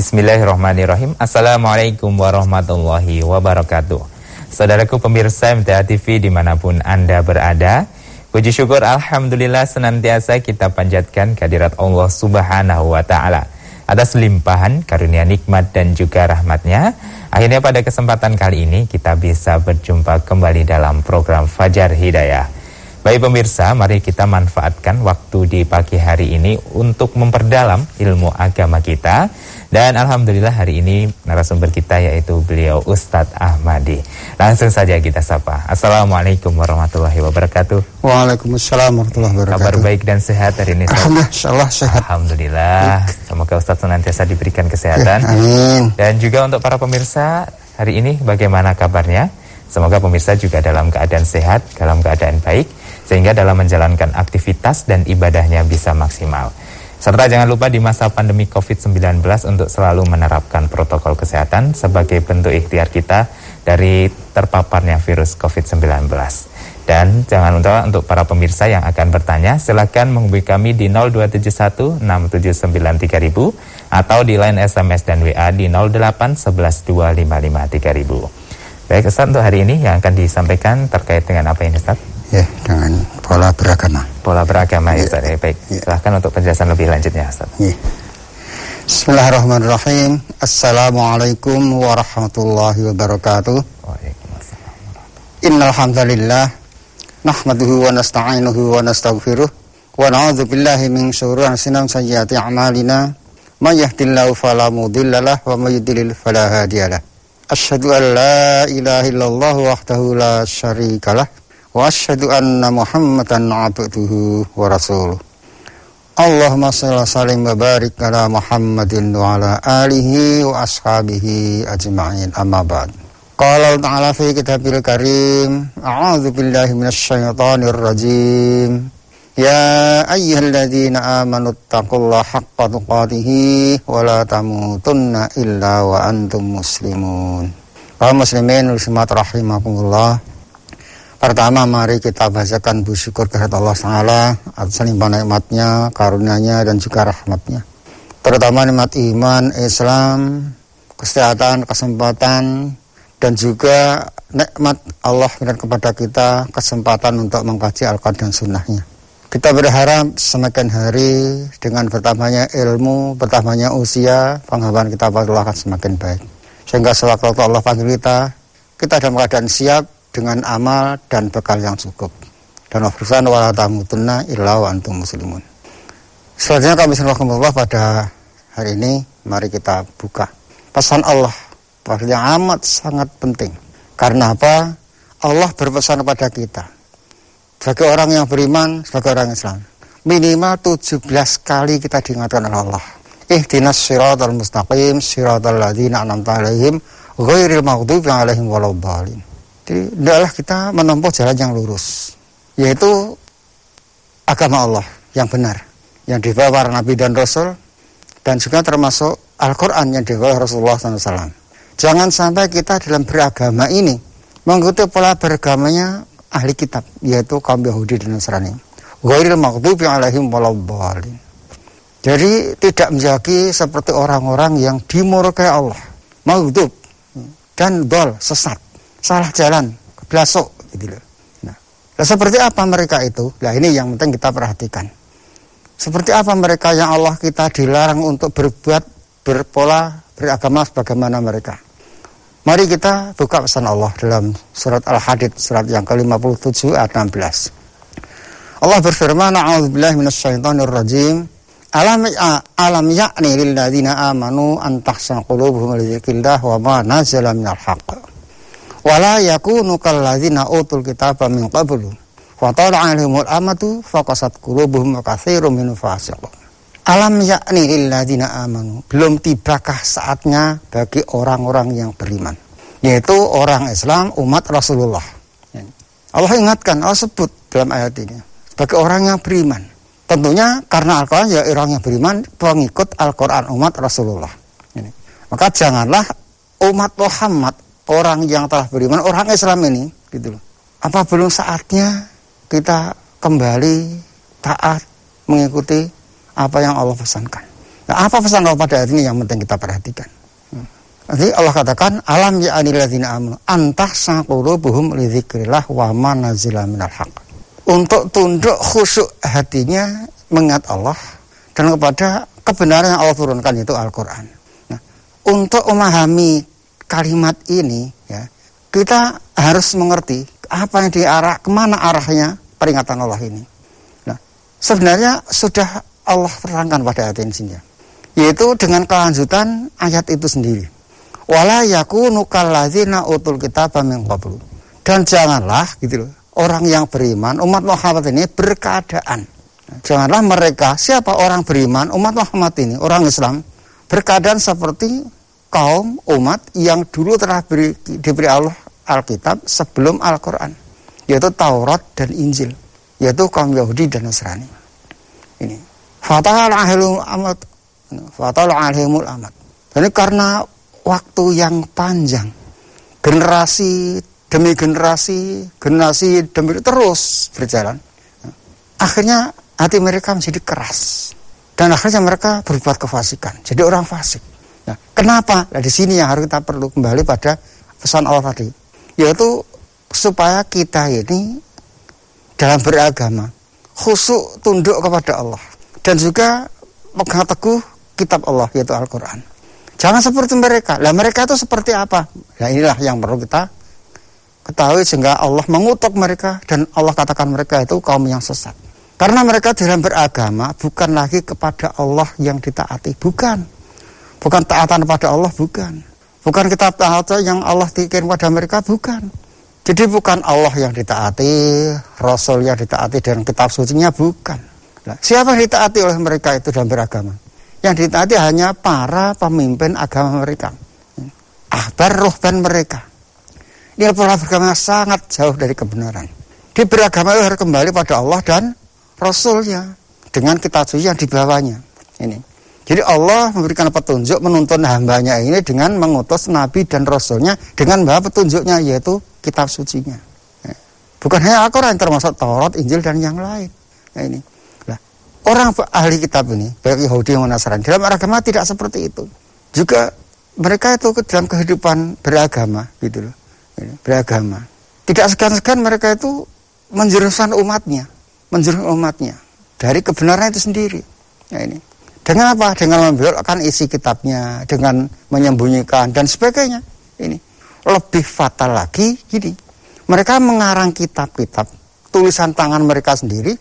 Bismillahirrahmanirrahim. Assalamualaikum warahmatullahi wabarakatuh. Saudaraku pemirsa MTA TV di mana pun Anda berada, puji syukur Alhamdulillah senantiasa kita panjatkan kehadirat Allah Subhanahu wa Ta'ala atas limpahan karunia nikmat dan juga rahmatnya. Akhirnya pada kesempatan kali ini kita bisa berjumpa kembali dalam program Fajar Hidayah. Baik pemirsa, mari kita manfaatkan waktu di pagi hari ini untuk memperdalam ilmu agama kita. Dan Alhamdulillah hari ini narasumber kita yaitu beliau Ustadz Ahmadi. Langsung saja kita sapa. Assalamualaikum warahmatullahi wabarakatuh. Waalaikumsalam warahmatullahi wabarakatuh. Kabar baik dan sehat hari ini. Alhamdulillah sehat. Alhamdulillah. Semoga Ustadz senantiasa diberikan kesehatan. Ya, amin. Dan juga untuk para pemirsa hari ini bagaimana kabarnya? Semoga pemirsa juga dalam keadaan sehat, dalam keadaan baik sehingga dalam menjalankan aktivitas dan ibadahnya bisa maksimal. Serta jangan lupa di masa pandemi COVID-19 untuk selalu menerapkan protokol kesehatan sebagai bentuk ikhtiar kita dari terpaparnya virus COVID-19. Dan jangan lupa untuk para pemirsa yang akan bertanya, silakan menghubungi kami di 0271 6793000 atau di line SMS dan WA di 08 11 255 3000. Baik Ustaz, untuk hari ini yang akan disampaikan terkait dengan apa ini Ustaz? Ya, dengan pola beragama. Pola beragama ya, Ustaz. Ya, baik. Ya. Silahkan untuk penjelasan lebih lanjutnya, Ustaz. Ya. Bismillahirrahmanirrahim. Assalamualaikum warahmatullahi wabarakatuh. Waalaikumsalam. Innal hamdalillah nahmaduhu wa nasta'inuhu wa nastaghfiruh wa na'udzu billahi min shururi anfusina wa sayyiati a'malina. May yahdihillahu fala mudhillalah wa may yudlil fala hadiyalah. Asyhadu an la ilaha illallah wahdahu la syarikalah wa asyhadu anna muhammadan abduhu wa rasuluh. Allahumma salli salim wa barik ala muhammadin wa ala alihi wa ashabihi ajma'in. Amma ba'd. Qala ta'ala fi kitabil karim a'udzu billahi minasy syaithanir rajim. Ya ayyuhalladzina amanu taqullaha haqqa tuqatih wa la tamutunna illa wa antum muslimun. Kaum muslimin muslimat rahimakumullah Pertama mari kita bacakan bersyukur kehadirat Allah Taala atas limpahan nikmatnya, karunia-Nya dan juga rahmatnya. Terutama nikmat iman, Islam, kesehatan, kesempatan dan juga nikmat Allah berikan kepada kita kesempatan untuk mengkaji Al-Quran dan Sunnahnya. Kita berharap semakin hari dengan bertambahnya ilmu, bertambahnya usia, penghabaran kita pada akan semakin baik. Sehingga sewaktu Allah panggil kita, kita dalam keadaan siap dengan amal dan bekal yang cukup. Dan wafirsan wa tamutunna illa wa antum muslimun. Selanjutnya kami Allah pada hari ini mari kita buka pesan Allah yang amat sangat penting. Karena apa? Allah berpesan kepada kita sebagai orang yang beriman, sebagai orang Islam. Minimal 17 kali kita diingatkan oleh Allah. Ihdinas siratal mustaqim siratal ladzina an'amta alaihim ghairil maghdubi alaihim waladdallin. Jadi adalah kita menempuh jalan yang lurus, yaitu agama Allah yang benar, yang dibawa para nabi dan rasul, dan juga termasuk Al-Quran yang dibawa Rasulullah SAW. Jangan sampai kita dalam beragama ini mengikuti pola beragamanya ahli kitab, yaitu kaum Yahudi dan Nasrani. Ghairil maghdubi alaihim waladdallin. Jadi tidak menjadi seperti orang-orang yang dimurkai Allah, maghdub dan dol sesat salah jalan, keblasok gitu loh. Nah, nah, seperti apa mereka itu? Nah, ini yang penting kita perhatikan. Seperti apa mereka yang Allah kita dilarang untuk berbuat berpola beragama sebagaimana mereka. Mari kita buka pesan Allah dalam surat Al-Hadid surat yang ke-57 ayat 16. Allah berfirman, "A'udzubillahi minasyaitonir rajim." Alam ya, alam ya'ni lil ladzina amanu an tahsa qulubuhum li dzikrillah wa ma nazala minal haqq wala yakunu kalladzina utul kitaba min qablu. Wa tala alaihimul amatu faqasat qulubuhum wa katsirum minhum fasiqun. Alam yakni lilladzina amanu? Belum tibakah saatnya bagi orang-orang yang beriman yaitu orang Islam umat Rasulullah. Allah ingatkan Allah sebut dalam ayat ini sebagai orang yang beriman. Tentunya karena Al-Quran ya orang yang beriman pengikut Al-Quran umat Rasulullah. Ini. maka janganlah umat Muhammad orang yang telah beriman, orang Islam ini, gitu loh. Apa belum saatnya kita kembali taat mengikuti apa yang Allah pesankan? Nah, apa pesan Allah pada ayat ini yang penting kita perhatikan? Nanti Allah katakan alam ya aniladzina amanu antah saqulubuhum li dzikrillah wa ma nazila minal haq. Untuk tunduk khusyuk hatinya mengingat Allah dan kepada kebenaran yang Allah turunkan itu Al-Qur'an. Nah, untuk memahami kalimat ini ya, kita harus mengerti apa yang diarah ke mana arahnya peringatan Allah ini. Nah, sebenarnya sudah Allah terangkan pada ini yaitu dengan kelanjutan ayat itu sendiri wala yakunu utul kitab. Dan janganlah gitu loh, orang yang beriman umat Muhammad ini berkeadaan. Janganlah mereka siapa orang beriman umat Muhammad ini orang Islam berkeadaan seperti kaum umat yang dulu telah beri, diberi Allah Alkitab sebelum Al-Quran yaitu Taurat dan Injil yaitu kaum Yahudi dan Nasrani ini fatal ahilul amat fatal ahilul amat ini karena waktu yang panjang. Generasi demi generasi, generasi demi terus berjalan. Akhirnya hati mereka menjadi keras. Dan akhirnya mereka berbuat kefasikan. Jadi orang fasik. Nah, kenapa? Nah, di sini yang harus kita perlu kembali pada pesan Allah tadi. Yaitu supaya kita ini dalam beragama khusyuk tunduk kepada Allah dan juga pegang teguh kitab Allah yaitu Al-Qur'an. Jangan seperti mereka. Lah mereka itu seperti apa? Nah inilah yang perlu kita ketahui sehingga Allah mengutuk mereka dan Allah katakan mereka itu kaum yang sesat. Karena mereka dalam beragama bukan lagi kepada Allah yang ditaati, bukan. Bukan taatan pada Allah, bukan. Bukan kitab taat yang Allah dikirim pada mereka, bukan. Jadi bukan Allah yang ditaati, Rasul yang ditaati dan kitab sucinya bukan. Siapa yang ditaati oleh mereka itu dalam beragama? Yang ditaati hanya para pemimpin agama mereka. Ahbar rohban mereka. Ini pola beragama sangat jauh dari kebenaran. Di beragama itu harus kembali pada Allah dan Rasulnya. Dengan kitab suci yang dibawanya. Ini. Jadi Allah memberikan petunjuk menuntun hambanya ini dengan mengutus Nabi dan Rasulnya dengan bawa petunjuknya yaitu kitab sucinya. Bukan hanya Al-Quran termasuk Taurat, Injil dan yang lain. Nah, ini orang ahli kitab ini, baik Yahudi maupun Nasrani, dalam agama tidak seperti itu. Juga mereka itu dalam kehidupan beragama, gitu loh, beragama. Tidak segan-segan mereka itu menjerumuskan umatnya, menjerumuskan umatnya dari kebenaran itu sendiri. Nah ini. Dengan apa? Dengan membelokkan isi kitabnya, dengan menyembunyikan dan sebagainya. Ini lebih fatal lagi, gini. Mereka mengarang kitab-kitab tulisan tangan mereka sendiri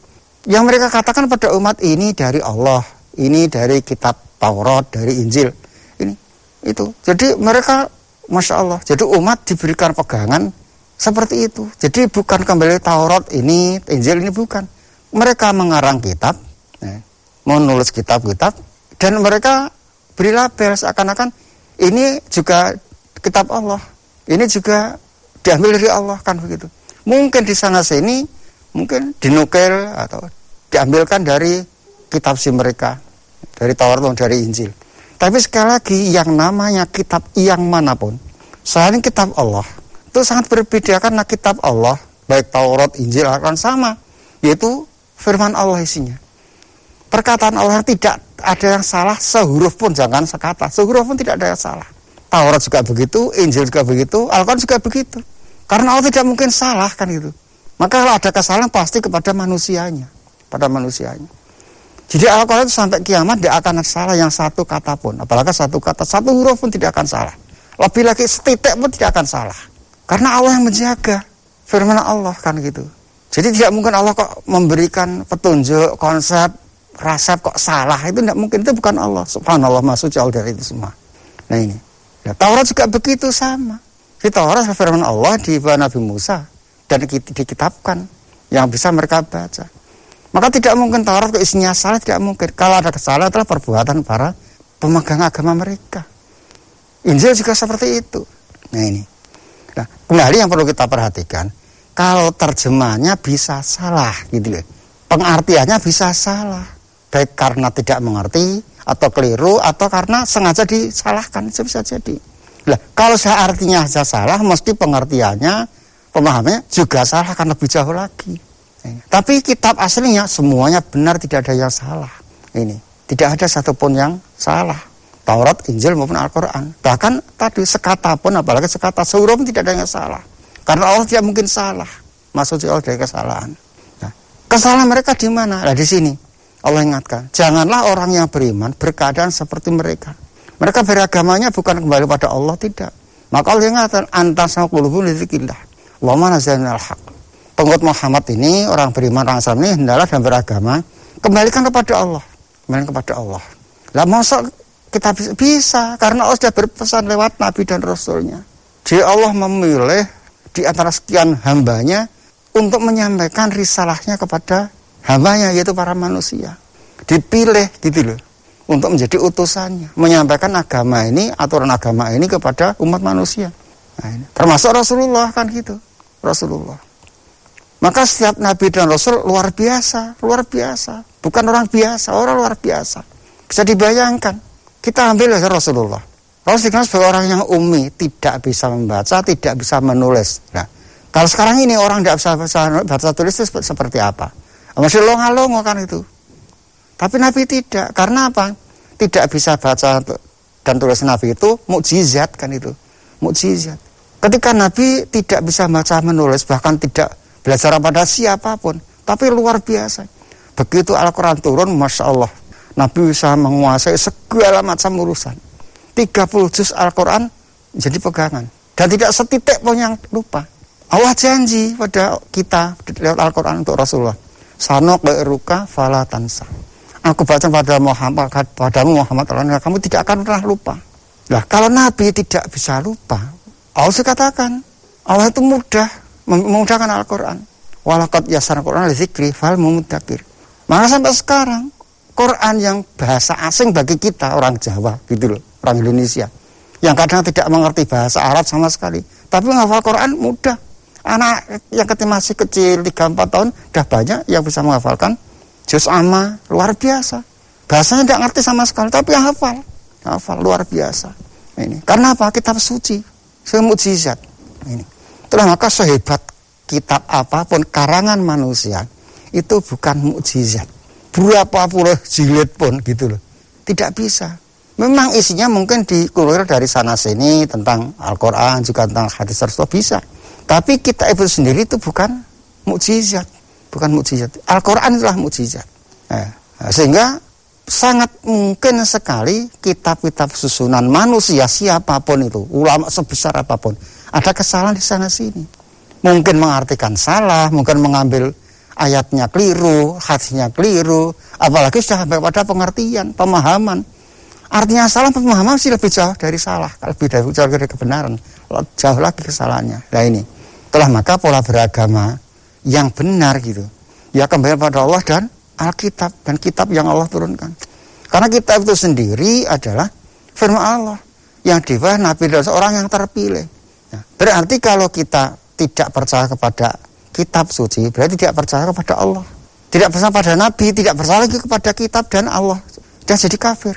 yang mereka katakan pada umat ini dari Allah, ini dari kitab Taurat, dari Injil. Ini itu. Jadi mereka Masya Allah. Jadi umat diberikan pegangan seperti itu. Jadi bukan kembali Taurat ini, Injil ini bukan. Mereka mengarang kitab, ya, menulis kitab-kitab, dan mereka beri label seakan-akan ini juga kitab Allah. Ini juga diambil dari Allah kan begitu. Mungkin di sana sini mungkin dinukil atau diambilkan dari kitab si mereka dari Taurat dari Injil. Tapi sekali lagi yang namanya kitab yang mana pun selain kitab Allah itu sangat berbeda karena kitab Allah baik Taurat, Injil akan sama yaitu firman Allah isinya. Perkataan Allah tidak ada yang salah sehuruf pun jangan sekata sehuruf pun tidak ada yang salah. Taurat juga begitu, Injil juga begitu, Al-Quran juga begitu. Karena Allah tidak mungkin salah kan itu. Maka kalau ada kesalahan pasti kepada manusianya, pada manusianya. Jadi Al-Quran itu sampai kiamat tidak akan salah yang satu kata pun. Apalagi satu kata, satu huruf pun tidak akan salah. Lebih lagi setitik pun tidak akan salah. Karena Allah yang menjaga firman Allah kan gitu. Jadi tidak mungkin Allah kok memberikan petunjuk, konsep, rasap kok salah. Itu tidak mungkin, itu bukan Allah. Subhanallah, masuk jauh dari itu semua. Nah ini. Ya, Taurat juga begitu sama. Di Taurat firman Allah di Nabi Musa dan dikitabkan yang bisa mereka baca. Maka tidak mungkin Taurat ke isinya salah, tidak mungkin. Kalau ada kesalahan adalah perbuatan para pemegang agama mereka. Injil juga seperti itu. Nah ini. Nah, kembali yang perlu kita perhatikan, kalau terjemahnya bisa salah gitu loh. Pengartiannya bisa salah. Baik karena tidak mengerti atau keliru atau karena sengaja disalahkan, bisa jadi. Nah, kalau saya artinya saja salah, mesti pengertiannya pemahamannya juga salah akan lebih jauh lagi. Ini. Tapi kitab aslinya semuanya benar tidak ada yang salah. Ini. Tidak ada satupun yang salah. Taurat, Injil maupun Al-Quran. Bahkan tadi sekata pun, apalagi sekata pun tidak ada yang salah. Karena Allah tidak mungkin salah. Maksudnya Allah dari kesalahan. Nah, kesalahan mereka di mana? Nah di sini. Allah ingatkan. Janganlah orang yang beriman berkeadaan seperti mereka. Mereka beragamanya bukan kembali pada Allah, tidak. Maka Allah ingatkan. Antas sama kulubun lidzikillah. Wa mana haq. Pengikut Muhammad ini, orang beriman, orang Islam ini, hendaklah dan beragama. Kembalikan kepada Allah. Kembalikan kepada Allah. Lah masa kita bisa, bisa karena Allah sudah berpesan lewat Nabi dan Rasulnya. Jadi Allah memilih di antara sekian hambanya untuk menyampaikan risalahnya kepada hambanya yaitu para manusia. Dipilih gitu loh untuk menjadi utusannya, menyampaikan agama ini, aturan agama ini kepada umat manusia. Nah, ini. Termasuk Rasulullah kan gitu, Rasulullah. Maka setiap nabi dan rasul luar biasa, luar biasa. Bukan orang biasa, orang luar biasa. Bisa dibayangkan kita ambil dari Rasulullah. Rasul dikenal sebagai orang yang umi, tidak bisa membaca, tidak bisa menulis. Nah, kalau sekarang ini orang tidak bisa baca, tulis itu seperti apa? Masih longa-longo kan itu. Tapi Nabi tidak. Karena apa? Tidak bisa baca dan tulis Nabi itu mukjizat kan itu. Mukjizat. Ketika Nabi tidak bisa baca menulis, bahkan tidak belajar pada siapa pun, tapi luar biasa. Begitu Al-Quran turun, Masya Allah, Nabi bisa menguasai segala macam urusan. 30 juz Al-Quran jadi pegangan. Dan tidak setitik pun yang lupa. Allah janji pada kita lewat Al-Quran untuk Rasulullah. Sanok ruka fala tansa. Aku baca pada Muhammad, padamu Muhammad kamu tidak akan pernah lupa. Nah, kalau Nabi tidak bisa lupa, Allah katakan, Allah itu mudah memudahkan Al-Quran. Walakat yasar Al-Quran zikri fal mumudakir. Maka sampai sekarang Quran yang bahasa asing bagi kita orang Jawa gitu loh, orang Indonesia. Yang kadang tidak mengerti bahasa Arab sama sekali. Tapi menghafal Quran mudah. Anak yang ketika masih kecil 3-4 tahun udah banyak yang bisa menghafalkan juz amma luar biasa. Bahasanya tidak ngerti sama sekali tapi yang hafal. Hafal luar biasa. Ini. Karena apa? Kitab suci. Semujizat. Ini. Itulah maka sehebat kitab apa pun karangan manusia itu bukan mukjizat berapa puluh jilid pun gitu loh. Tidak bisa. Memang isinya mungkin dikulir dari sana sini tentang Al-Quran juga tentang hadis Rasulullah bisa. Tapi kita itu sendiri itu bukan mukjizat, bukan mukjizat. Al-Quran itulah mukjizat. Nah, sehingga sangat mungkin sekali kitab-kitab susunan manusia siapa pun itu, ulama sebesar apa pun, ada kesalahan di sana sini. Mungkin mengartikan salah, mungkin mengambil ayatnya keliru, hadisnya keliru, apalagi sudah sampai pada pengertian, pemahaman. Artinya salah pemahaman sih lebih jauh dari salah, lebih dari jauh dari kebenaran, jauh lagi kesalahannya. Nah ini, telah maka pola beragama yang benar gitu, ya kembali pada Allah dan Alkitab dan kitab yang Allah turunkan. Karena kitab itu sendiri adalah firman Allah yang diwah Nabi dan seorang yang terpilih. Nah, berarti kalau kita tidak percaya kepada kitab suci berarti tidak percaya kepada Allah. Tidak percaya pada Nabi tidak percaya lagi kepada kitab dan Allah. Dan jadi kafir.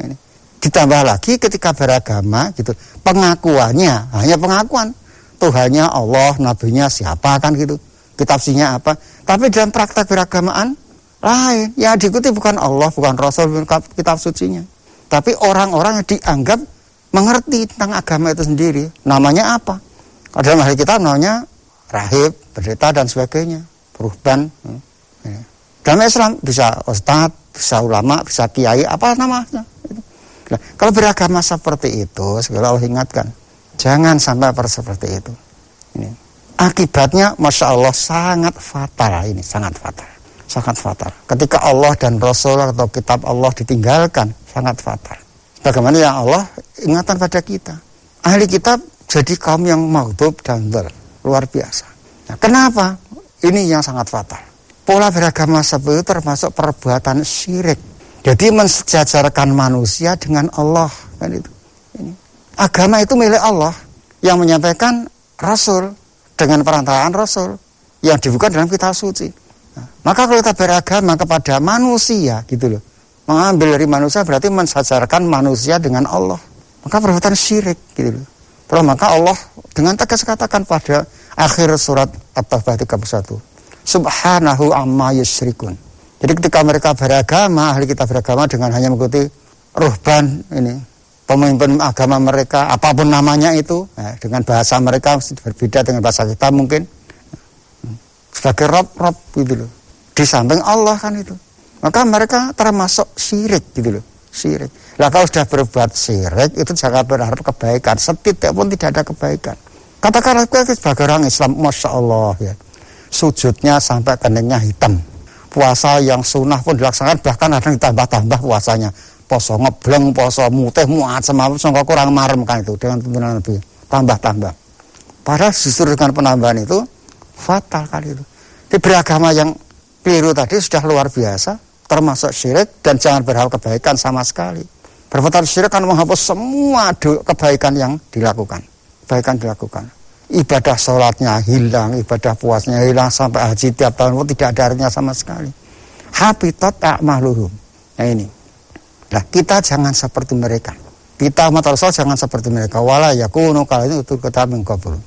Ini. Ditambah lagi ketika beragama gitu pengakuannya hanya pengakuan Tuhannya Allah nabinya siapa kan gitu. Kitab sinya apa. Tapi dalam praktek beragamaan lain. Ya diikuti bukan Allah bukan Rasul bukan kitab sucinya. Tapi orang-orang yang dianggap mengerti tentang agama itu sendiri namanya apa? Dalam hal kita namanya rahib, pendeta dan sebagainya, perubahan. Hmm, ya. Dalam Islam bisa ustad, bisa ulama, bisa kiai, apa namanya. Nah, kalau beragama seperti itu, segala Allah ingatkan, jangan sampai seperti itu. Ini. Akibatnya, masya Allah sangat fatal ini, sangat fatal, sangat fatal. Ketika Allah dan Rasul atau Kitab Allah ditinggalkan, sangat fatal. Bagaimana yang Allah ingatan pada kita. Ahli kitab jadi kaum yang maghdub dan ber luar biasa. Nah, kenapa? Ini yang sangat fatal. Pola beragama seperti itu termasuk perbuatan syirik. Jadi mensejajarkan manusia dengan Allah kan itu. Agama itu milik Allah yang menyampaikan Rasul dengan perantaraan Rasul yang dibuka dalam kitab suci. Nah, maka kalau kita beragama kepada manusia gitu loh, mengambil dari manusia berarti mensejajarkan manusia dengan Allah. Maka perbuatan syirik gitu loh. Terus maka Allah dengan tegas katakan pada akhir surat At-Taubah 31. Subhanahu amma yusyrikun. Jadi ketika mereka beragama, ahli kita beragama dengan hanya mengikuti ruhban ini, pemimpin agama mereka, apa pun namanya itu, ya, dengan bahasa mereka berbeda dengan bahasa kita mungkin. Sebagai rob-rob gitu loh. Di samping Allah kan itu. Maka mereka termasuk syirik gitu loh. Syirik. Lah kalau sudah berbuat syirik itu jangan berharap kebaikan. Setidak pun tidak ada kebaikan. Katakanlah sebagai orang Islam, Masya Allah ya. Sujudnya sampai keningnya hitam puasa yang sunnah pun dilaksanakan bahkan ada yang ditambah-tambah puasanya poso ngebleng poso mutih muat sama sangka kurang marem kan itu dengan tuntunan Nabi tambah-tambah padahal justru dengan penambahan itu fatal kali itu di beragama yang keliru tadi sudah luar biasa termasuk syirik dan jangan berharap kebaikan sama sekali berbuat syirik kan menghapus semua kebaikan yang dilakukan kebaikan dilakukan ibadah sholatnya hilang, ibadah puasnya hilang sampai haji tiap tahun pun tidak ada artinya sama sekali. Habitat a'maluhum. Nah ini. Nah kita jangan seperti mereka. Kita umat Rasul jangan seperti mereka. Wala yakunu kalau ini utul kata mengkabul.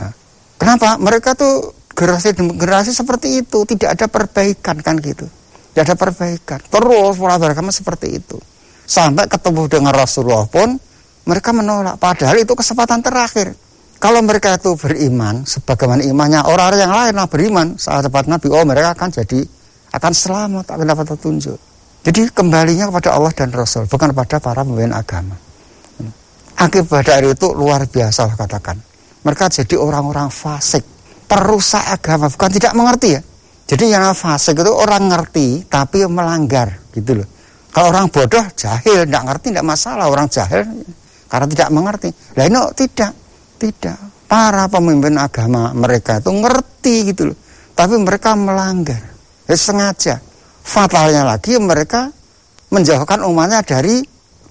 Nah, kenapa? Mereka tuh generasi generasi seperti itu tidak ada perbaikan kan gitu. Tidak ada perbaikan. Terus pola beragama seperti itu. Sampai ketemu dengan Rasulullah pun mereka menolak. Padahal itu kesempatan terakhir kalau mereka itu beriman, sebagaimana imannya orang-orang yang lain lah beriman saat dapat Nabi, oh mereka akan jadi akan selamat, akan dapat petunjuk. Jadi kembalinya kepada Allah dan Rasul, bukan pada para pemimpin agama. Akibat dari itu luar biasa lah katakan. Mereka jadi orang-orang fasik, perusak agama, bukan tidak mengerti ya. Jadi yang fasik itu orang ngerti tapi melanggar gitu loh. Kalau orang bodoh, jahil, tidak ngerti, tidak masalah. Orang jahil karena tidak mengerti. Lah ini tidak. Tidak. Para pemimpin agama mereka itu ngerti gitu loh. Tapi mereka melanggar. Ya, sengaja. Fatalnya lagi mereka menjauhkan umatnya dari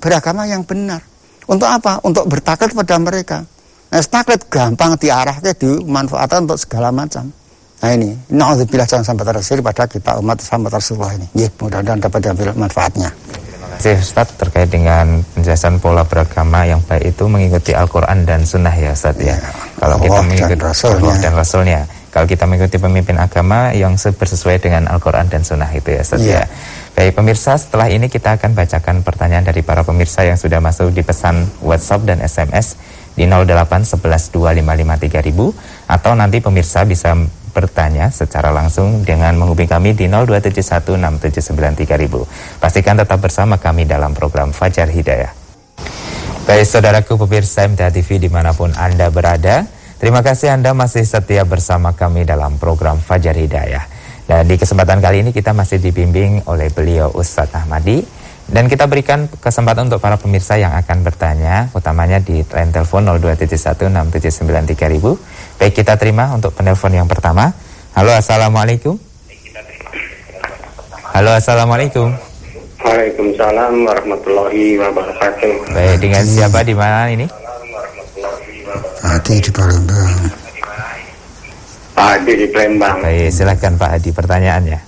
beragama yang benar. Untuk apa? Untuk bertaklid pada mereka. Nah, taklid gampang diarahkan, dimanfaatkan untuk segala macam. Nah ini, na'udzubillah jangan sampai terhasil pada kita umat sahabat Rasulullah ini. Ya, mudah-mudahan dapat diambil manfaatnya kasih Ustaz terkait dengan penjelasan pola beragama yang baik itu mengikuti Al-Quran dan Sunnah ya Ustaz ya. ya Kalau Allah kita mengikuti Rasulnya. Allah dan Rasulnya. Kalau kita mengikuti pemimpin agama yang bersesuai dengan Al-Quran dan Sunnah itu ya Ustaz ya. ya. Baik pemirsa setelah ini kita akan bacakan pertanyaan dari para pemirsa yang sudah masuk di pesan WhatsApp dan SMS di 08 11 255 atau nanti pemirsa bisa bertanya secara langsung dengan menghubungi kami di 02716793000. Pastikan tetap bersama kami dalam program Fajar Hidayah. Baik saudaraku pemirsa MTA TV di mana pun Anda berada, terima kasih Anda masih setia bersama kami dalam program Fajar Hidayah. Dan di kesempatan kali ini kita masih dibimbing oleh beliau Ustadz Ahmadi dan kita berikan kesempatan untuk para pemirsa yang akan bertanya, utamanya di line telepon 02716793000. Baik, kita terima untuk penelpon yang pertama. Halo, Assalamualaikum. Halo, Assalamualaikum. Waalaikumsalam warahmatullahi wabarakatuh. Baik, dengan siapa di mana ini? Adi di Palembang. Pak Adi di Palembang. Baik, silakan Pak Adi pertanyaannya.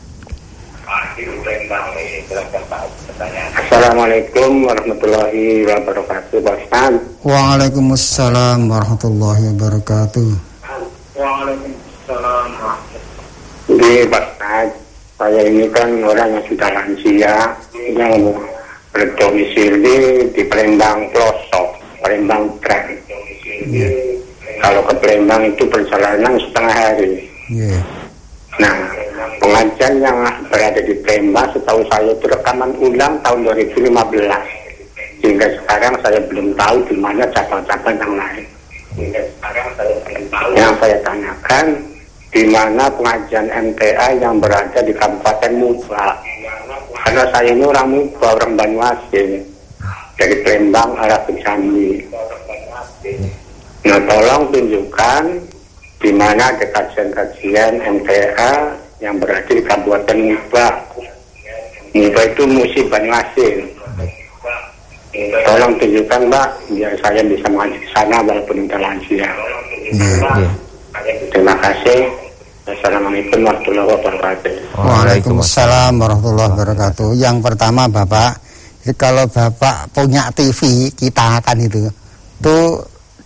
Assalamualaikum warahmatullahi wabarakatuh Pak Ustaz Waalaikumsalam warahmatullahi wabarakatuh Waalaikumsalam Di Pak Ustaz Saya ini kan orang yang sudah lansia Yang berdomisili di Palembang Pelosok Palembang Tren yeah. Kalau ke Palembang itu perjalanan setengah hari. Yeah. Nah pengajian yang berada di Palembang setahu saya itu rekaman ulang tahun 2015 hingga sekarang saya belum tahu di mana cabang-cabang yang lain. Hingga sekarang saya belum tahu. Yang saya tanyakan di mana pengajian MTA yang berada di Kabupaten Muba? Karena saya ini orang Muba orang Banyuasin dari Palembang arah ke Jambi nah tolong tunjukkan di mana ada kajian-kajian MTA yang berada di Kabupaten Muba. Muba itu musim Banyuasin. Tolong tunjukkan Mbak, biar saya bisa mengaji ke sana walaupun tidak lansia. Ya. Terima kasih. Assalamualaikum warahmatullahi wabarakatuh. Waalaikumsalam warahmatullahi wabarakatuh. Yang pertama Bapak, kalau Bapak punya TV kita kan itu, tuh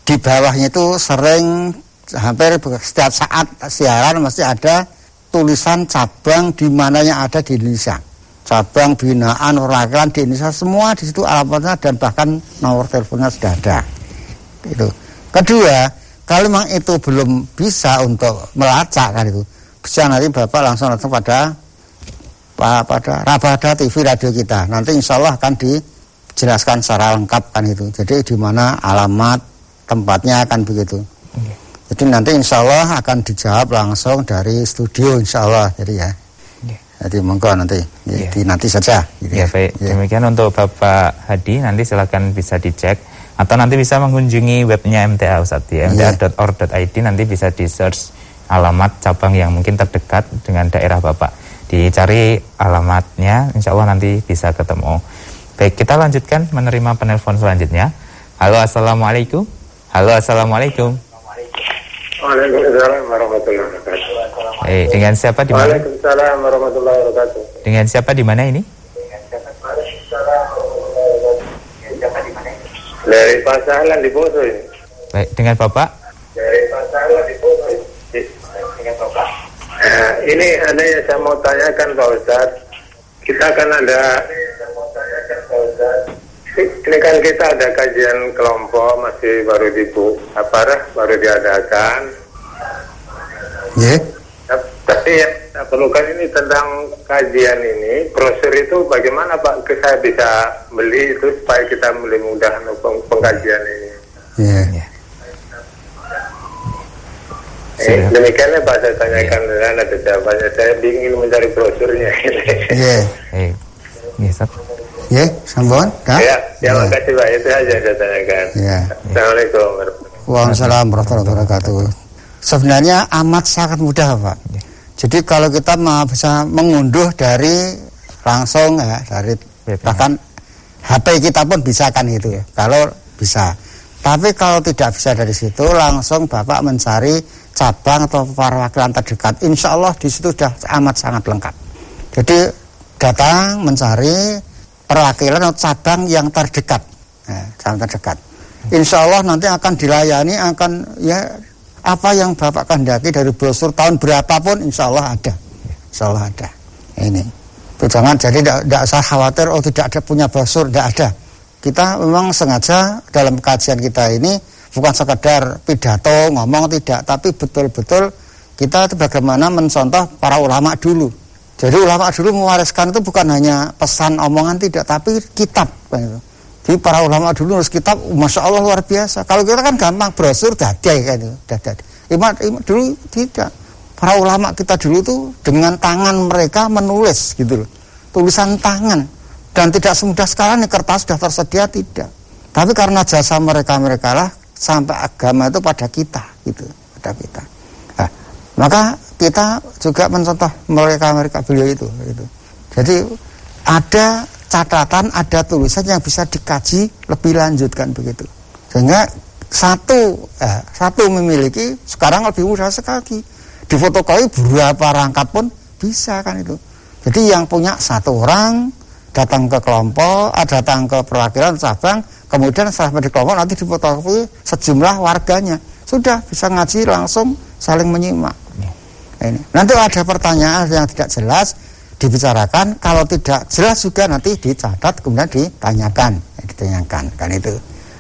di bawahnya itu sering hampir setiap saat siaran mesti ada tulisan cabang di mana yang ada di Indonesia. Cabang binaan perwakilan di Indonesia semua di situ alamatnya dan bahkan nomor teleponnya sudah ada. Itu. Kedua, kalau memang itu belum bisa untuk melacak kan itu, bisa nanti Bapak langsung langsung pada pada Rabada TV radio kita. Nanti insya Allah akan dijelaskan secara lengkap kan itu. Jadi di mana alamat tempatnya akan begitu. Jadi nanti insya Allah akan dijawab langsung dari studio insya Allah. Jadi ya. Jadi monggo nanti. Jadi nanti saja. Gitu ya, ya baik. Ya. Demikian untuk Bapak Hadi, nanti silakan bisa dicek atau nanti bisa mengunjungi webnya MTA Ustaz ya, mta.org.id nanti bisa di search alamat cabang yang mungkin terdekat dengan daerah Bapak. Dicari alamatnya, insya Allah nanti bisa ketemu. Baik, kita lanjutkan menerima penelpon selanjutnya. Halo, Assalamualaikum. Halo, Assalamualaikum. Waalaikumsalam warahmatullahi wabarakatuh. Eh, dengan siapa di mana? Waalaikumsalam warahmatullahi wabarakatuh. Dengan siapa di mana ini? Dari Pasalan di Poso ini. Baik, dengan Bapak? Dari Pasalan di Poso ini. Dengan Bapak. Nah, ini ada yang saya mau tanyakan Pak Ustaz. Kita kan ada ini kan kita ada kajian kelompok masih baru dibu apa baru diadakan. Ya. Yeah. Tapi yang saya perlukan ini tentang kajian ini, brosur itu bagaimana Pak? Saya bisa beli itu supaya kita lebih mudah peng pengkajian ini. Iya. Yeah. Eh, demikianlah Pak saya tanyakan yeah. dengan ada jawabannya. Saya ingin mencari brosurnya. Iya. Yeah. Iya, Ya, sambungan? Ya, ya, ya, makasih Pak. Itu aja saya tanyakan. Ya. Assalamualaikum Waalaikumsalam warahmatullahi wabarakatuh. Sebenarnya amat sangat mudah Pak. Jadi kalau kita mau bisa mengunduh dari langsung ya dari bahkan HP kita pun bisa kan itu ya. Kalau bisa. Tapi kalau tidak bisa dari situ langsung Bapak mencari cabang atau perwakilan terdekat. Insya Allah di situ sudah amat sangat lengkap. Jadi datang mencari perwakilan atau cabang yang terdekat, nah, cabang terdekat. Insya Allah nanti akan dilayani, akan ya apa yang Bapak kehendaki dari brosur tahun berapapun Insya Allah ada, Insya Allah ada. Ini, jangan jadi tidak usah khawatir, oh tidak ada punya brosur, tidak ada. Kita memang sengaja dalam kajian kita ini bukan sekedar pidato ngomong tidak, tapi betul-betul kita itu bagaimana mencontoh para ulama dulu jadi ulama dulu mewariskan itu bukan hanya pesan omongan tidak, tapi kitab. Jadi para ulama dulu harus kitab, masya Allah luar biasa. Kalau kita kan gampang brosur dadai kan itu, dadai. Dulu tidak. Para ulama kita dulu tuh dengan tangan mereka menulis gitu loh, tulisan tangan. Dan tidak semudah sekarang nih kertas sudah tersedia tidak. Tapi karena jasa mereka mereka lah sampai agama itu pada kita gitu, pada kita. Nah, maka kita juga mencontoh mereka-mereka beliau itu, itu. Jadi ada catatan, ada tulisan yang bisa dikaji lebih lanjutkan begitu. Sehingga satu eh, satu memiliki sekarang lebih mudah sekali. Di fotokopi berapa rangkap pun bisa kan itu. Jadi yang punya satu orang datang ke kelompok, ada datang ke perwakilan cabang, kemudian setelah di kelompok nanti di fotokopi sejumlah warganya. Sudah bisa ngaji langsung saling menyimak. Ini. Nanti ada pertanyaan yang tidak jelas dibicarakan, kalau tidak jelas juga nanti dicatat kemudian ditanyakan, ya, ditanyakan kan itu.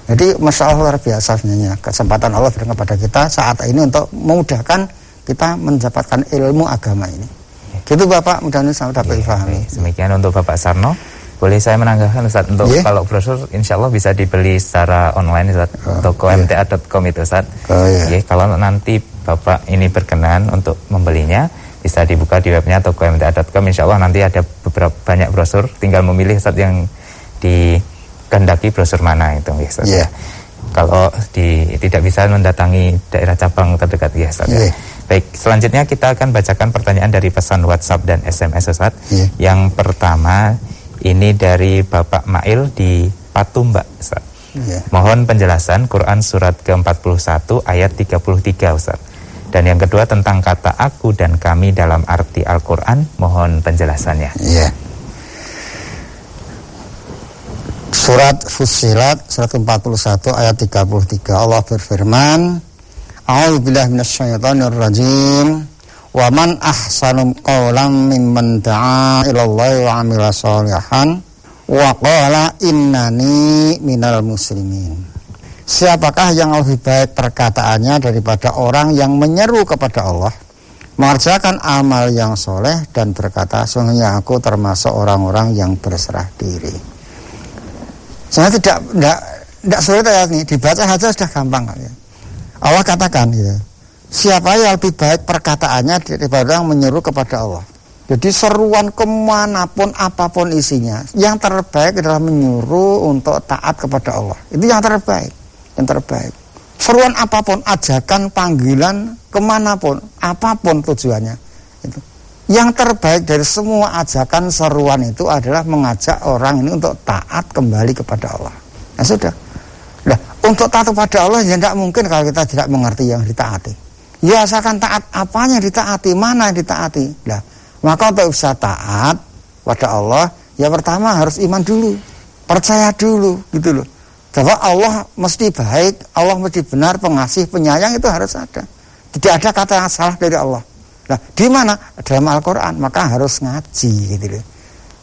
Jadi masya Allah luar biasa sebenarnya kesempatan Allah berikan kepada kita saat ini untuk memudahkan kita mendapatkan ilmu agama ini. Gitu Bapak, mudah-mudahan saya dapat dipahami. Demikian untuk Bapak Sarno. Boleh saya menanggahkan Ustaz untuk yeah. kalau brosur insya Allah bisa dibeli secara online Ustaz oh, toko yeah. mta.com itu Ustaz. Oh, yeah. yeah, kalau nanti Bapak ini berkenan untuk membelinya bisa dibuka di webnya toko mta.com insya Allah nanti ada beberapa banyak brosur tinggal memilih Ustaz yang dikehendaki brosur mana itu ya Ustaz. Yeah. Kalau di, tidak bisa mendatangi daerah cabang terdekat ya Ustaz. Yeah. Ya. Baik, selanjutnya kita akan bacakan pertanyaan dari pesan WhatsApp dan SMS Ustaz. Yeah. Yang pertama ini dari Bapak Mail di Patumba, Ustaz. Ya. Mohon penjelasan Quran surat ke-41 ayat 33, Ustaz. Dan yang kedua tentang kata aku dan kami dalam arti Al-Quran, mohon penjelasannya. Ya. Surat Fusilat surat ke-41 ayat 33 Allah berfirman A'udzubillahi minasyaitonir rajim Wa man ahsanu qawlan mimman da'a ilallahi wa amila sholihan wa qala innani minal muslimin. Siapakah yang lebih baik perkataannya daripada orang yang menyeru kepada Allah mengerjakan amal yang soleh dan berkata sungguhnya aku termasuk orang-orang yang berserah diri. Saya tidak tidak tidak sulit ayat ini dibaca saja sudah gampang ya. Allah katakan ya siapa yang lebih baik perkataannya daripada yang menyuruh kepada Allah. Jadi seruan ke mana pun apa pun isinya, yang terbaik adalah menyuruh untuk taat kepada Allah. Itu yang terbaik, yang terbaik. Seruan apa pun, ajakan, panggilan, ke mana pun, apa pun tujuannya. Itu. Yang terbaik dari semua ajakan seruan itu adalah mengajak orang ini untuk taat kembali kepada Allah. Nah sudah. Nah, untuk taat kepada Allah ya tidak mungkin kalau kita tidak mengerti yang ditaati. Ya asalkan taat apanya ditaati, mana yang ditaati. Nah, maka untuk bisa taat pada Allah, ya pertama harus iman dulu, percaya dulu, gitu loh. Bahwa Allah mesti baik, Allah mesti benar, pengasih, penyayang itu harus ada. Tidak ada kata yang salah dari Allah. Nah, di mana? Dalam Al-Quran, maka harus ngaji, gitu loh.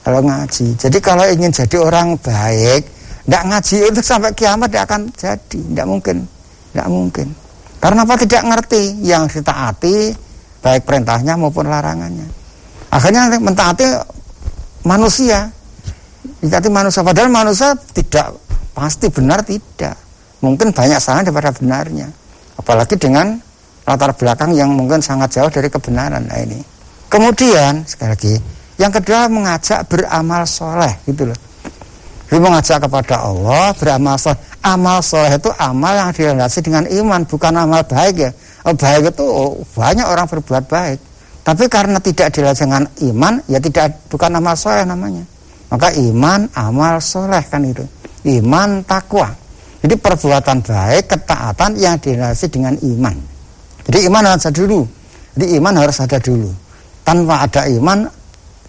Kalau ngaji. Jadi kalau ingin jadi orang baik, tidak ngaji itu sampai kiamat tidak akan jadi, tidak mungkin, tidak mungkin. Karena apa tidak ngerti yang ditaati baik perintahnya maupun larangannya. Akhirnya mentaati manusia, ditaati manusia. Padahal manusia tidak pasti benar tidak. Mungkin banyak salah daripada benarnya. Apalagi dengan latar belakang yang mungkin sangat jauh dari kebenaran. Nah ini. Kemudian sekali lagi, yang kedua mengajak beramal soleh gitu loh. Jadi mengajak kepada Allah beramal soleh. Amal soleh itu amal yang dilandasi dengan iman, bukan amal baik ya. Oh, baik itu oh, banyak orang berbuat baik. Tapi karena tidak dilandasi dengan iman, ya tidak bukan amal soleh namanya. Maka iman, amal soleh kan itu. Iman, takwa. Jadi perbuatan baik, ketaatan yang dilandasi dengan iman. Jadi iman harus ada dulu. Jadi iman harus ada dulu. Tanpa ada iman,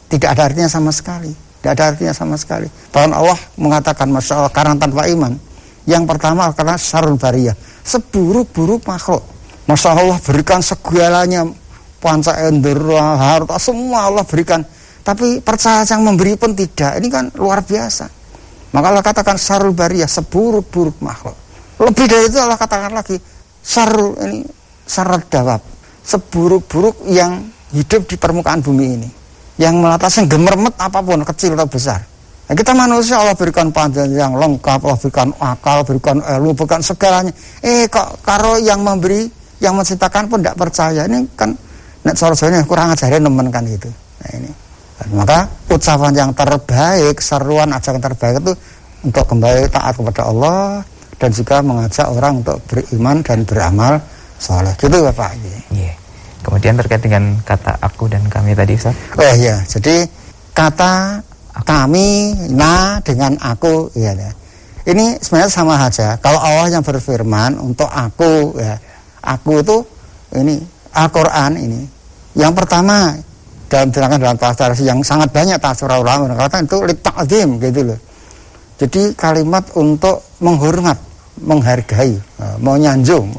tidak ada artinya sama sekali. Tidak ada artinya sama sekali. Bahkan Allah mengatakan Masya Allah karena tanpa iman. Yang pertama karena syarul bariyah. Seburuk-buruk makhluk. Masya Allah berikan segalanya. Panca endera, harta, semua Allah berikan. Tapi percaya yang memberi pun tidak. Ini kan luar biasa. Maka Allah katakan syarul bariyah. Seburuk-buruk makhluk. Lebih dari itu Allah katakan lagi. Syarul ini syarat dawab. Seburuk-buruk yang hidup di permukaan bumi ini yang melatasi gemermet apa pun kecil atau besar. Nah, kita manusia Allah berikan panjang yang lengkap, Allah berikan akal, berikan ilmu, berikan segalanya. Eh kok karo yang memberi, yang menciptakan pun tidak percaya. Ini kan nek sorosnya kurang ajarin nemen kan gitu. Nah ini. Maka ucapan yang terbaik, seruan ajakan terbaik itu untuk kembali taat kepada Allah dan juga mengajak orang untuk beriman dan beramal soleh. Gitu Bapak. Yeah. Kemudian terkait dengan kata aku dan kami tadi Ustaz. Oh iya, jadi kata aku. kami, na dengan aku ya. Ini sebenarnya sama saja. Kalau Allah yang berfirman untuk aku ya, aku itu ini Al-Qur'an ini. Yang pertama dalam terangkan dalam tafsir yang sangat banyak tafsir ulama mengatakan itu litakzim gitu loh. Jadi kalimat untuk menghormat, menghargai, eh, mau nyanjung.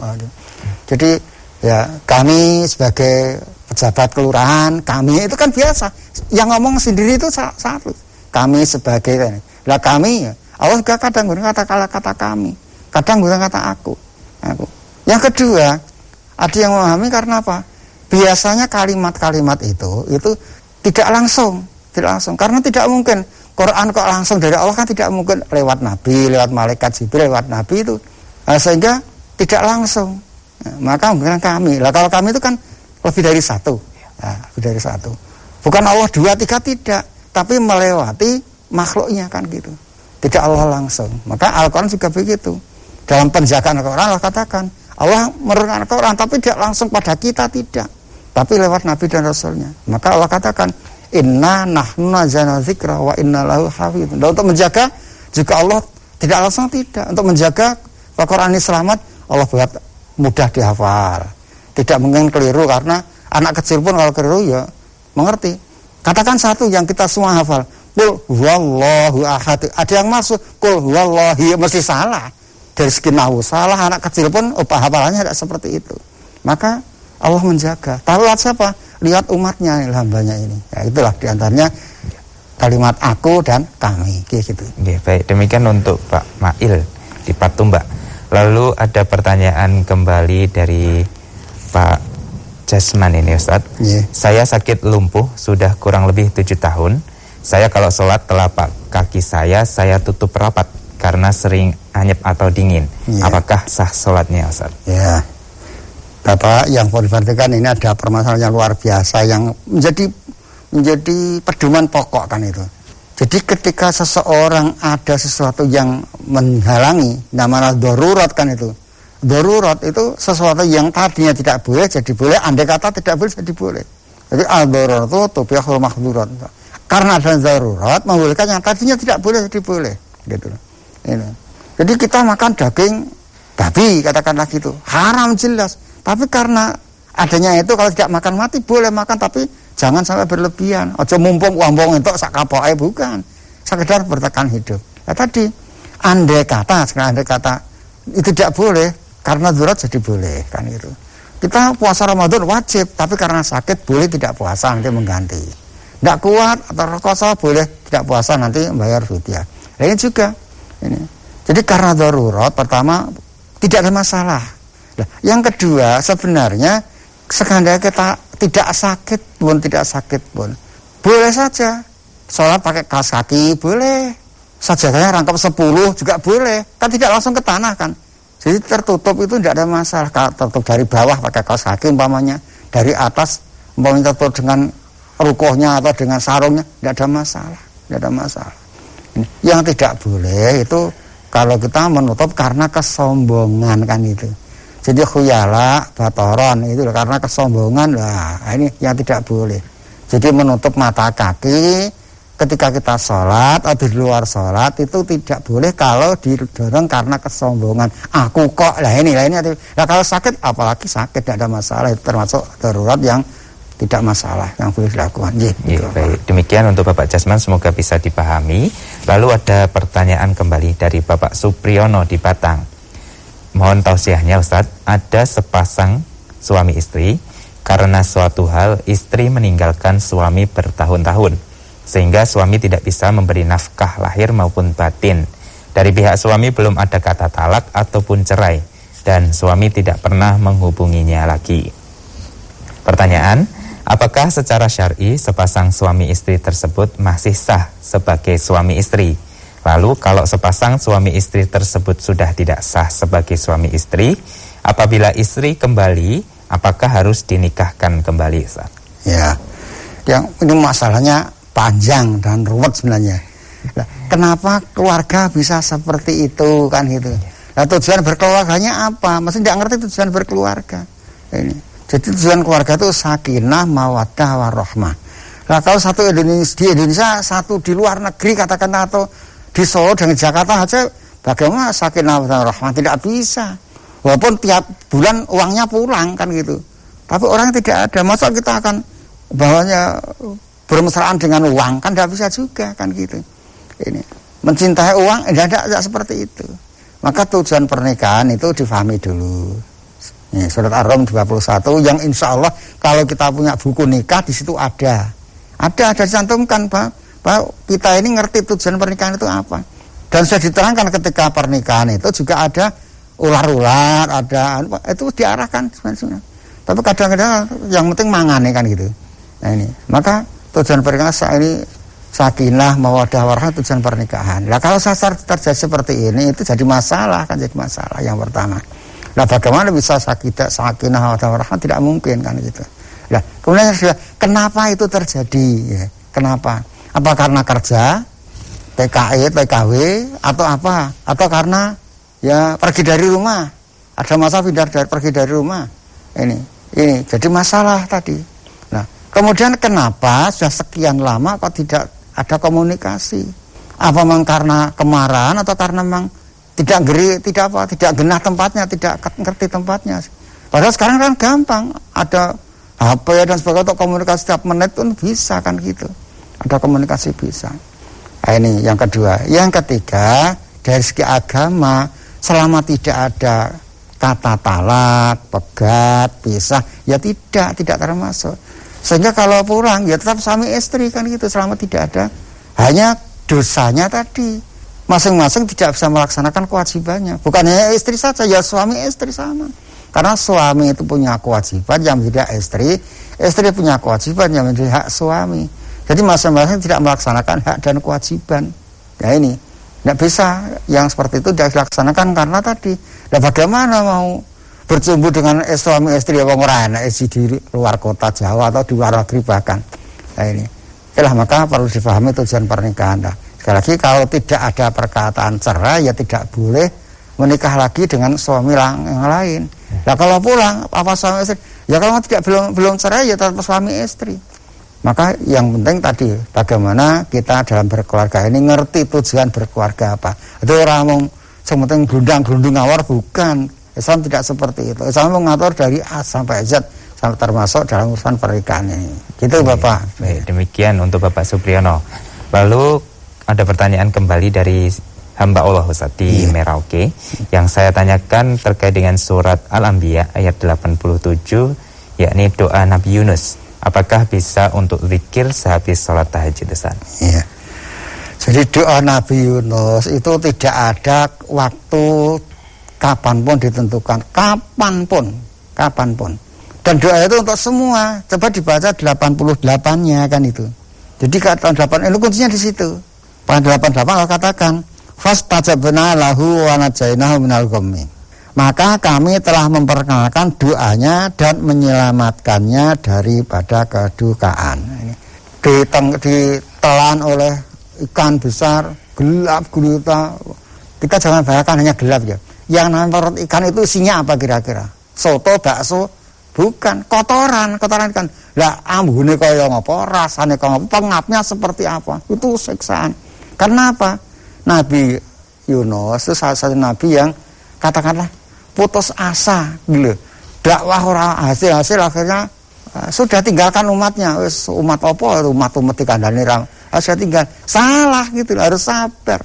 Jadi ya kami sebagai pejabat kelurahan kami itu kan biasa. Yang ngomong sendiri itu satu. Kami sebagai lah kami ya Allah juga kadang gunakan kata kata kata kami. Kadang gunakan kata aku. Aku yang kedua ada yang memahami karena apa biasanya kalimat-kalimat itu itu tidak langsung tidak langsung karena tidak mungkin Quran kok langsung dari Allah kan tidak mungkin lewat Nabi lewat malaikat Jibril lewat Nabi itu nah, sehingga tidak langsung Nah, maka mungkin kami. Lah kalau kami itu kan lebih dari satu. Nah, lebih dari satu. Bukan Allah dua tiga tidak, tapi melewati makhluknya kan gitu. Tidak Allah langsung. Maka Al-Quran juga begitu. Dalam penjagaan Al-Quran Allah katakan Allah menurunkan Al-Quran tapi tidak langsung pada kita tidak. Tapi lewat Nabi dan Rasulnya. Maka Allah katakan Inna nahnu nazana zikra wa inna lahu hafidun. Dan untuk menjaga juga Allah tidak langsung tidak. Untuk menjaga Al-Quran ini selamat Allah buat mudah dihafal. Tidak mungkin keliru karena anak kecil pun kalau keliru ya mengerti. Katakan satu yang kita semua hafal. Kul wallahu ahad. Ada yang masuk kul wallahi mesti salah. Dari segi nahu salah anak kecil pun upah hafalannya tidak seperti itu. Maka Allah menjaga. Tahu siapa? lihat umatnya hambanya ini. Ya itulah di antaranya kalimat aku dan kami gitu. Oke, baik. Demikian untuk Pak Mail di Patumba. Lalu ada pertanyaan kembali dari Pak Jasman ini Ustaz. Yeah. Saya sakit lumpuh sudah kurang lebih tujuh tahun. Saya kalau sholat telapak kaki saya saya tutup rapat karena sering anyep atau dingin. Yeah. Apakah sah sholatnya Ustaz? Ya. Yeah. Bapak yang mau diperhatikan ini ada permasalahan yang luar biasa yang menjadi menjadi pedoman pokok kan itu. Jadi ketika seseorang ada sesuatu yang menghalangi, namanya darurat kan itu. Darurat itu sesuatu yang tadinya tidak boleh jadi boleh, andai kata tidak boleh jadi boleh. Jadi al-darurat itu tubihul mahdurat. Karena ada darurat membolehkan yang tadinya tidak boleh jadi boleh. Gitu. Ini. Jadi kita makan daging babi katakanlah gitu. Haram jelas. Tapi karena adanya itu kalau tidak makan mati boleh makan tapi Jangan sampai berlebihan. Ojo mumpung uang itu sak bukan. Sekedar bertahan hidup. Ya tadi andai kata, sekarang andai kata itu tidak boleh karena durat jadi boleh kan itu. Kita puasa Ramadan wajib, tapi karena sakit boleh tidak puasa nanti mengganti. Tidak kuat atau rekoso boleh tidak puasa nanti bayar fidyah. Nah, ini juga ini. Jadi karena darurat pertama tidak ada masalah. Nah, yang kedua sebenarnya sekandar kita tidak sakit pun tidak sakit pun. Boleh saja. Sholat pakai kaos kaki boleh. Sajadahnya rangkap 10 juga boleh. Kan tidak langsung ke tanah kan? Jadi tertutup itu tidak ada masalah. Tertutup dari bawah pakai kaos kaki umpamanya dari atas umpamanya tertutup dengan rukohnya atau dengan sarungnya tidak ada masalah. Tidak ada masalah. Yang tidak boleh itu kalau kita menutup karena kesombongan kan itu jadi khuyala, batoron itu karena kesombongan lah ini yang tidak boleh. Jadi menutup mata kaki ketika kita sholat atau di luar sholat itu tidak boleh kalau didorong karena kesombongan. Aku kok lah ini lah ini. Nah kalau sakit apalagi sakit tidak ada masalah itu termasuk darurat yang tidak masalah yang boleh dilakukan. Ya, ya, baik. Demikian untuk Bapak Jasman semoga bisa dipahami. Lalu ada pertanyaan kembali dari Bapak Supriyono di Batang. Mohon tausiahnya Ustadz, ada sepasang suami istri karena suatu hal istri meninggalkan suami bertahun-tahun sehingga suami tidak bisa memberi nafkah lahir maupun batin. Dari pihak suami belum ada kata talak ataupun cerai dan suami tidak pernah menghubunginya lagi. Pertanyaan, apakah secara syar'i sepasang suami istri tersebut masih sah sebagai suami istri? Lalu kalau sepasang suami istri tersebut sudah tidak sah sebagai suami istri, apabila istri kembali, apakah harus dinikahkan kembali, Ustaz? Ya. Yang ini masalahnya panjang dan ruwet sebenarnya. Nah, kenapa keluarga bisa seperti itu kan gitu? Nah, tujuan berkeluarganya apa? Masih tidak ngerti tujuan berkeluarga. Ini. Jadi tujuan keluarga itu sakinah, mawaddah, warahmah. Nah, kalau satu Indonesia di Indonesia, satu di luar negeri katakan atau di Solo dan Jakarta saja bagaimana sakinah dan rahmah tidak bisa. Walaupun tiap bulan uangnya pulang kan gitu. Tapi orang tidak ada. Masa kita akan bawanya bermesraan dengan uang? Kan tidak bisa juga kan gitu. Ini mencintai uang tidak ada, tidak seperti itu. Maka tujuan pernikahan itu difahami dulu. Ini surat Ar-Rum 21 yang insya Allah kalau kita punya buku nikah di situ ada. Ada ada dicantumkan Pak bahwa kita ini ngerti tujuan pernikahan itu apa. Dan sudah diterangkan ketika pernikahan itu juga ada ular-ular, ada itu diarahkan sebenarnya. Tapi kadang-kadang yang penting mangane kan gitu. Nah ini, maka tujuan pernikahan ini sakinah mawadah warahmah tujuan pernikahan. Nah kalau sasar terjadi seperti ini itu jadi masalah kan jadi masalah yang pertama. Nah bagaimana bisa sakinah sakinah mawadah warahmah tidak mungkin kan gitu. Nah kemudian kenapa itu terjadi? Ya, kenapa? Apa karena kerja, TKI, TKW, atau apa? Atau karena ya pergi dari rumah. Ada masa pindah dari pergi dari rumah. Ini, ini jadi masalah tadi. Nah, kemudian kenapa sudah sekian lama kok tidak ada komunikasi? Apa memang karena kemarahan atau karena memang tidak geri, tidak apa, tidak genah tempatnya, tidak ngerti tempatnya. Padahal sekarang kan gampang, ada HP dan sebagainya untuk komunikasi setiap menit pun bisa kan gitu ada komunikasi bisa. Nah, ini yang kedua. Yang ketiga, dari segi agama, selama tidak ada kata talak, pegat, pisah, ya tidak, tidak termasuk. Sehingga kalau pulang ya tetap suami istri kan gitu selama tidak ada hanya dosanya tadi masing-masing tidak bisa melaksanakan kewajibannya. Bukan hanya istri saja, ya suami istri sama. Karena suami itu punya kewajiban yang tidak istri, istri punya kewajiban yang menjadi hak suami. Jadi masing-masing tidak melaksanakan hak dan kewajiban. Ya ini, tidak bisa yang seperti itu tidak dilaksanakan karena tadi. Nah bagaimana mau bercumbu dengan suami istri yang ora enak di luar kota Jawa atau di luar negeri bahkan. Nah ini. Itulah maka perlu difahami tujuan pernikahan. Nah, sekali lagi kalau tidak ada perkataan cerai ya tidak boleh menikah lagi dengan suami yang lain. Nah kalau pulang apa suami istri? Ya kalau tidak belum belum cerai ya tetap suami istri. Maka yang penting tadi bagaimana kita dalam berkeluarga ini ngerti tujuan berkeluarga apa. Itu orang yang penting gelundang-gelundung awar bukan. Islam tidak seperti itu. Islam mengatur dari A sampai Z sampai termasuk dalam urusan pernikahan ini. Gitu Oke. Bapak. Baik, demikian untuk Bapak Supriyono. Lalu ada pertanyaan kembali dari hamba Allah Ustaz di iya. Merauke yang saya tanyakan terkait dengan surat Al-Anbiya ayat 87 yakni doa Nabi Yunus. Apakah bisa untuk zikir sehabis sholat tahajud Ustaz? Iya. Jadi doa Nabi Yunus itu tidak ada waktu kapan pun ditentukan. Kapan pun kapan pun. Dan doa itu untuk semua. Coba dibaca 88-nya kan itu. Jadi kata 8 itu kuncinya di situ. Pada 88 Allah katakan fastajabna lahu wa najainahu minal ghammi maka kami telah memperkenalkan doanya dan menyelamatkannya daripada kedukaan ditelan oleh ikan besar gelap gulita kita jangan bayangkan hanya gelap ya yang namanya ikan itu isinya apa kira-kira? Soto, bakso, bukan kotoran, kotoran ikan. Lah ambune kaya ngapa, rasane kaya ngapa, pengapnya seperti apa? Itu siksaan. Karena apa? Nabi Yunus itu salah satu nabi yang katakanlah putus asa gitu. Dakwah orang hasil-hasil akhirnya uh, sudah tinggalkan umatnya. Wis umat apa? Umat umat dikandani ram. Sudah tinggal. Salah gitu harus sabar.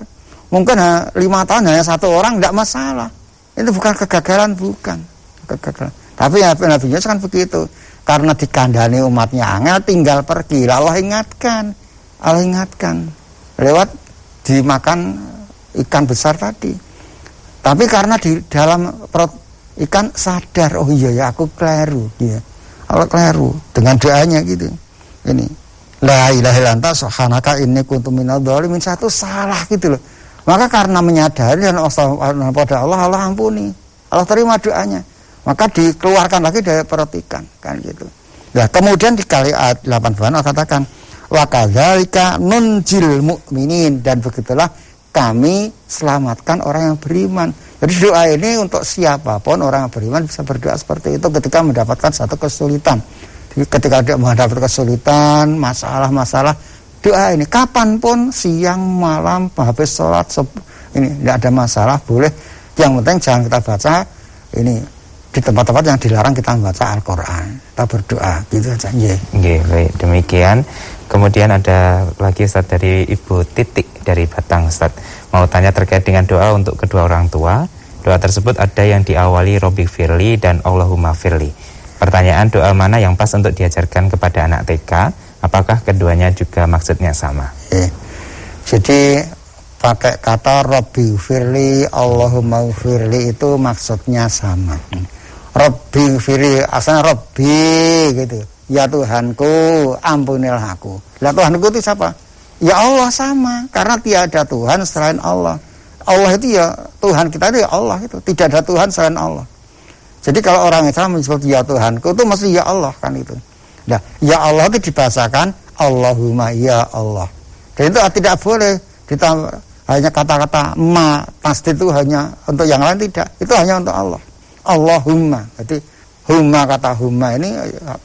Mungkin lima tahun hanya satu orang tidak masalah. Itu bukan kegagalan, bukan kegagalan. Tapi ya Nabi Yunus kan begitu. Karena dikandani umatnya angel, tinggal pergi. Allah ingatkan, Allah ingatkan lewat dimakan ikan besar tadi. Tapi karena di dalam perut ikan sadar, oh iya ya aku keliru, ya. Allah keliru dengan doanya gitu. Ini La ilaha illallah subhanaka inni kuntu minadh satu salah gitu loh maka karena menyadari dan pada Allah, Allah ampuni. Allah terima doanya. Maka dikeluarkan lagi dari perhatikan kan gitu. Nah, kemudian di kali ayat 8 Allah katakan wa kadzalika nunjil mukminin dan begitulah kami selamatkan orang yang beriman. Jadi doa ini untuk siapa pun orang yang beriman bisa berdoa seperti itu ketika mendapatkan satu kesulitan. Jadi ketika dia menghadapi kesulitan, masalah-masalah, doa ini kapan pun siang malam habis sholat ini tidak ada masalah boleh. Yang penting jangan kita baca ini di tempat-tempat yang dilarang kita membaca Al-Quran. Kita berdoa gitu saja. Yeah, baik. Demikian kemudian ada lagi Ustaz dari Ibu Titik dari Batang Ustaz mau tanya terkait dengan doa untuk kedua orang tua doa tersebut ada yang diawali Robi Firli dan Allahumma Firli pertanyaan doa mana yang pas untuk diajarkan kepada anak TK Apakah keduanya juga maksudnya sama? Eh, jadi pakai kata Robbi Firli, Allahumma Firli itu maksudnya sama. Robbi Firli, asalnya Robbi gitu. Ya Tuhanku, ampunilah aku. Ya Tuhanku itu siapa? Ya Allah sama, karena tiada Tuhan selain Allah. Allah itu ya Tuhan kita itu ya Allah itu, tidak ada Tuhan selain Allah. Jadi kalau orang Islam menyebut ya Tuhanku itu mesti ya Allah kan itu. Nah, ya Allah itu dibahasakan Allahumma ya Allah. Dan itu tidak boleh ditambah hanya kata-kata ma pasti itu hanya untuk yang lain tidak. Itu hanya untuk Allah. Allahumma. Jadi huma kata huma ini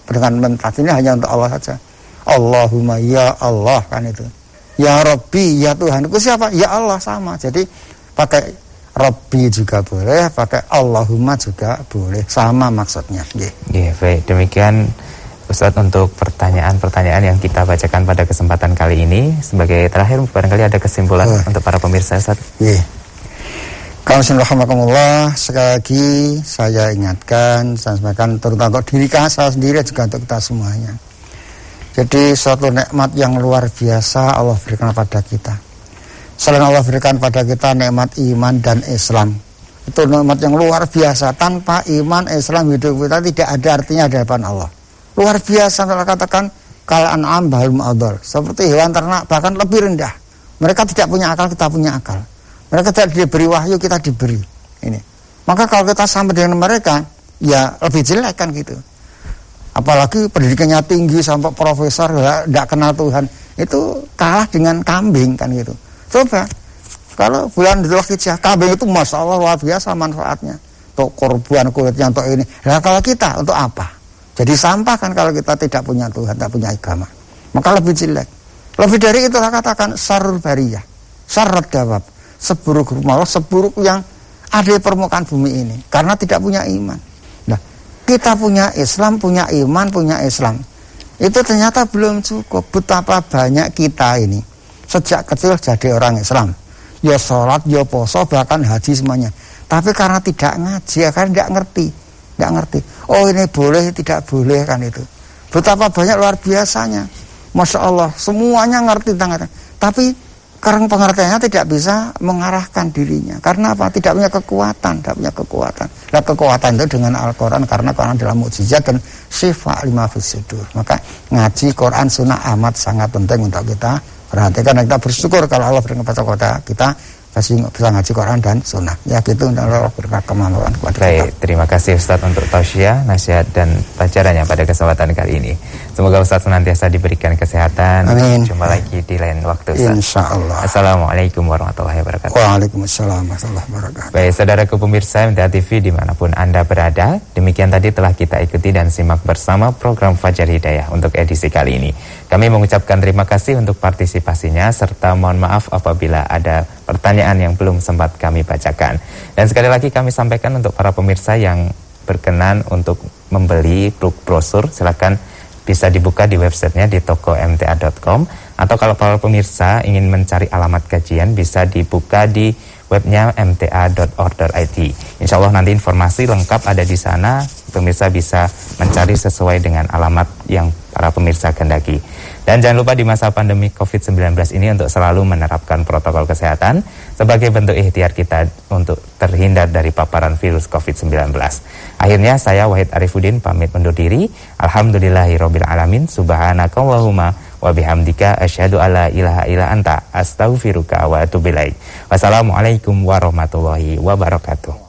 dengan mentasi ini hanya untuk Allah saja. Allahumma ya Allah kan itu. Ya Rabbi ya Tuhan. Itu siapa? Ya Allah sama. Jadi pakai Rabbi juga boleh, pakai Allahumma juga boleh. Sama maksudnya. Iya, yeah, baik. Demikian Ustadz untuk pertanyaan-pertanyaan yang kita bacakan pada kesempatan kali ini sebagai terakhir barangkali ada kesimpulan oh. untuk para pemirsa Ustadz. Yeah. Kalau Bismillahirrahmanirrahim sekali lagi saya ingatkan, saya sampaikan terutama untuk diri saya sendiri juga untuk kita semuanya. Jadi suatu nikmat yang luar biasa Allah berikan pada kita. Selain Allah berikan pada kita nikmat iman dan Islam. Itu nikmat yang luar biasa. Tanpa iman, Islam, hidup kita tidak ada artinya di hadapan Allah. Luar biasa kalau katakan kal an'am bahul adol. Seperti hewan ternak bahkan lebih rendah. Mereka tidak punya akal, kita punya akal. Mereka tidak diberi wahyu, kita diberi. Ini. Maka kalau kita sama dengan mereka, ya lebih jelek kan gitu. Apalagi pendidikannya tinggi sampai profesor tidak kenal Tuhan. Itu kalah dengan kambing kan gitu. Coba kalau bulan Dzulhijjah kambing itu masya Allah luar biasa manfaatnya. Untuk korban kulitnya untuk ini. Nah kalau kita untuk apa? Jadi sampah kan kalau kita tidak punya Tuhan tidak punya agama. Maka lebih jelek. Lebih dari itu saya katakan sarul bariyah syarat jawab seburuk malah seburuk yang ada di permukaan bumi ini karena tidak punya iman kita punya Islam, punya iman, punya Islam. Itu ternyata belum cukup. Betapa banyak kita ini sejak kecil jadi orang Islam. Ya sholat, ya poso, bahkan haji semuanya. Tapi karena tidak ngaji, ya kan tidak ngerti. Tidak ngerti. Oh ini boleh, tidak boleh kan itu. Betapa banyak luar biasanya. Masya Allah, semuanya ngerti tentang. Tapi karena pengertiannya tidak bisa mengarahkan dirinya. Karena apa? Tidak punya kekuatan, tidak punya kekuatan. Nah kekuatan itu dengan Al-Quran karena Quran adalah mukjizat dan sifat lima fisudur. Maka ngaji Quran Sunnah amat sangat penting untuk kita perhatikan dan kita bersyukur kalau Allah berikan kepada kita kasih bisa ngaji Quran dan Sunnah. Ya gitu Allah berkat kemampuan kepada Baik, kita. terima kasih Ustaz untuk tausiah, nasihat dan pelajarannya pada kesempatan kali ini. Semoga Ustaz senantiasa diberikan kesehatan. Amin. Jumpa lagi di lain waktu Ustaz. Insya Allah. Assalamualaikum warahmatullahi wabarakatuh. Waalaikumsalam warahmatullahi wabarakatuh. Baik, saudaraku pemirsa MTA TV di mana pun Anda berada, demikian tadi telah kita ikuti dan simak bersama program Fajar Hidayah untuk edisi kali ini. Kami mengucapkan terima kasih untuk partisipasinya serta mohon maaf apabila ada pertanyaan yang belum sempat kami bacakan. Dan sekali lagi kami sampaikan untuk para pemirsa yang berkenan untuk membeli brosur, silakan bisa dibuka di websitenya di toko mta.com atau kalau para pemirsa ingin mencari alamat kajian bisa dibuka di webnya mta.order.id. Insya Allah nanti informasi lengkap ada di sana, pemirsa bisa mencari sesuai dengan alamat yang para pemirsa kendaki. Dan jangan lupa di masa pandemi COVID-19 ini untuk selalu menerapkan protokol kesehatan sebagai bentuk ikhtiar kita untuk terhindar dari paparan virus COVID-19. Akhirnya saya Wahid Arifudin pamit undur diri. Alhamdulillahirabbil alamin. Subhanakallahumma wa bihamdika asyhadu ilaha illa anta astaghfiruka wa atubu. Wassalamualaikum warahmatullahi wabarakatuh.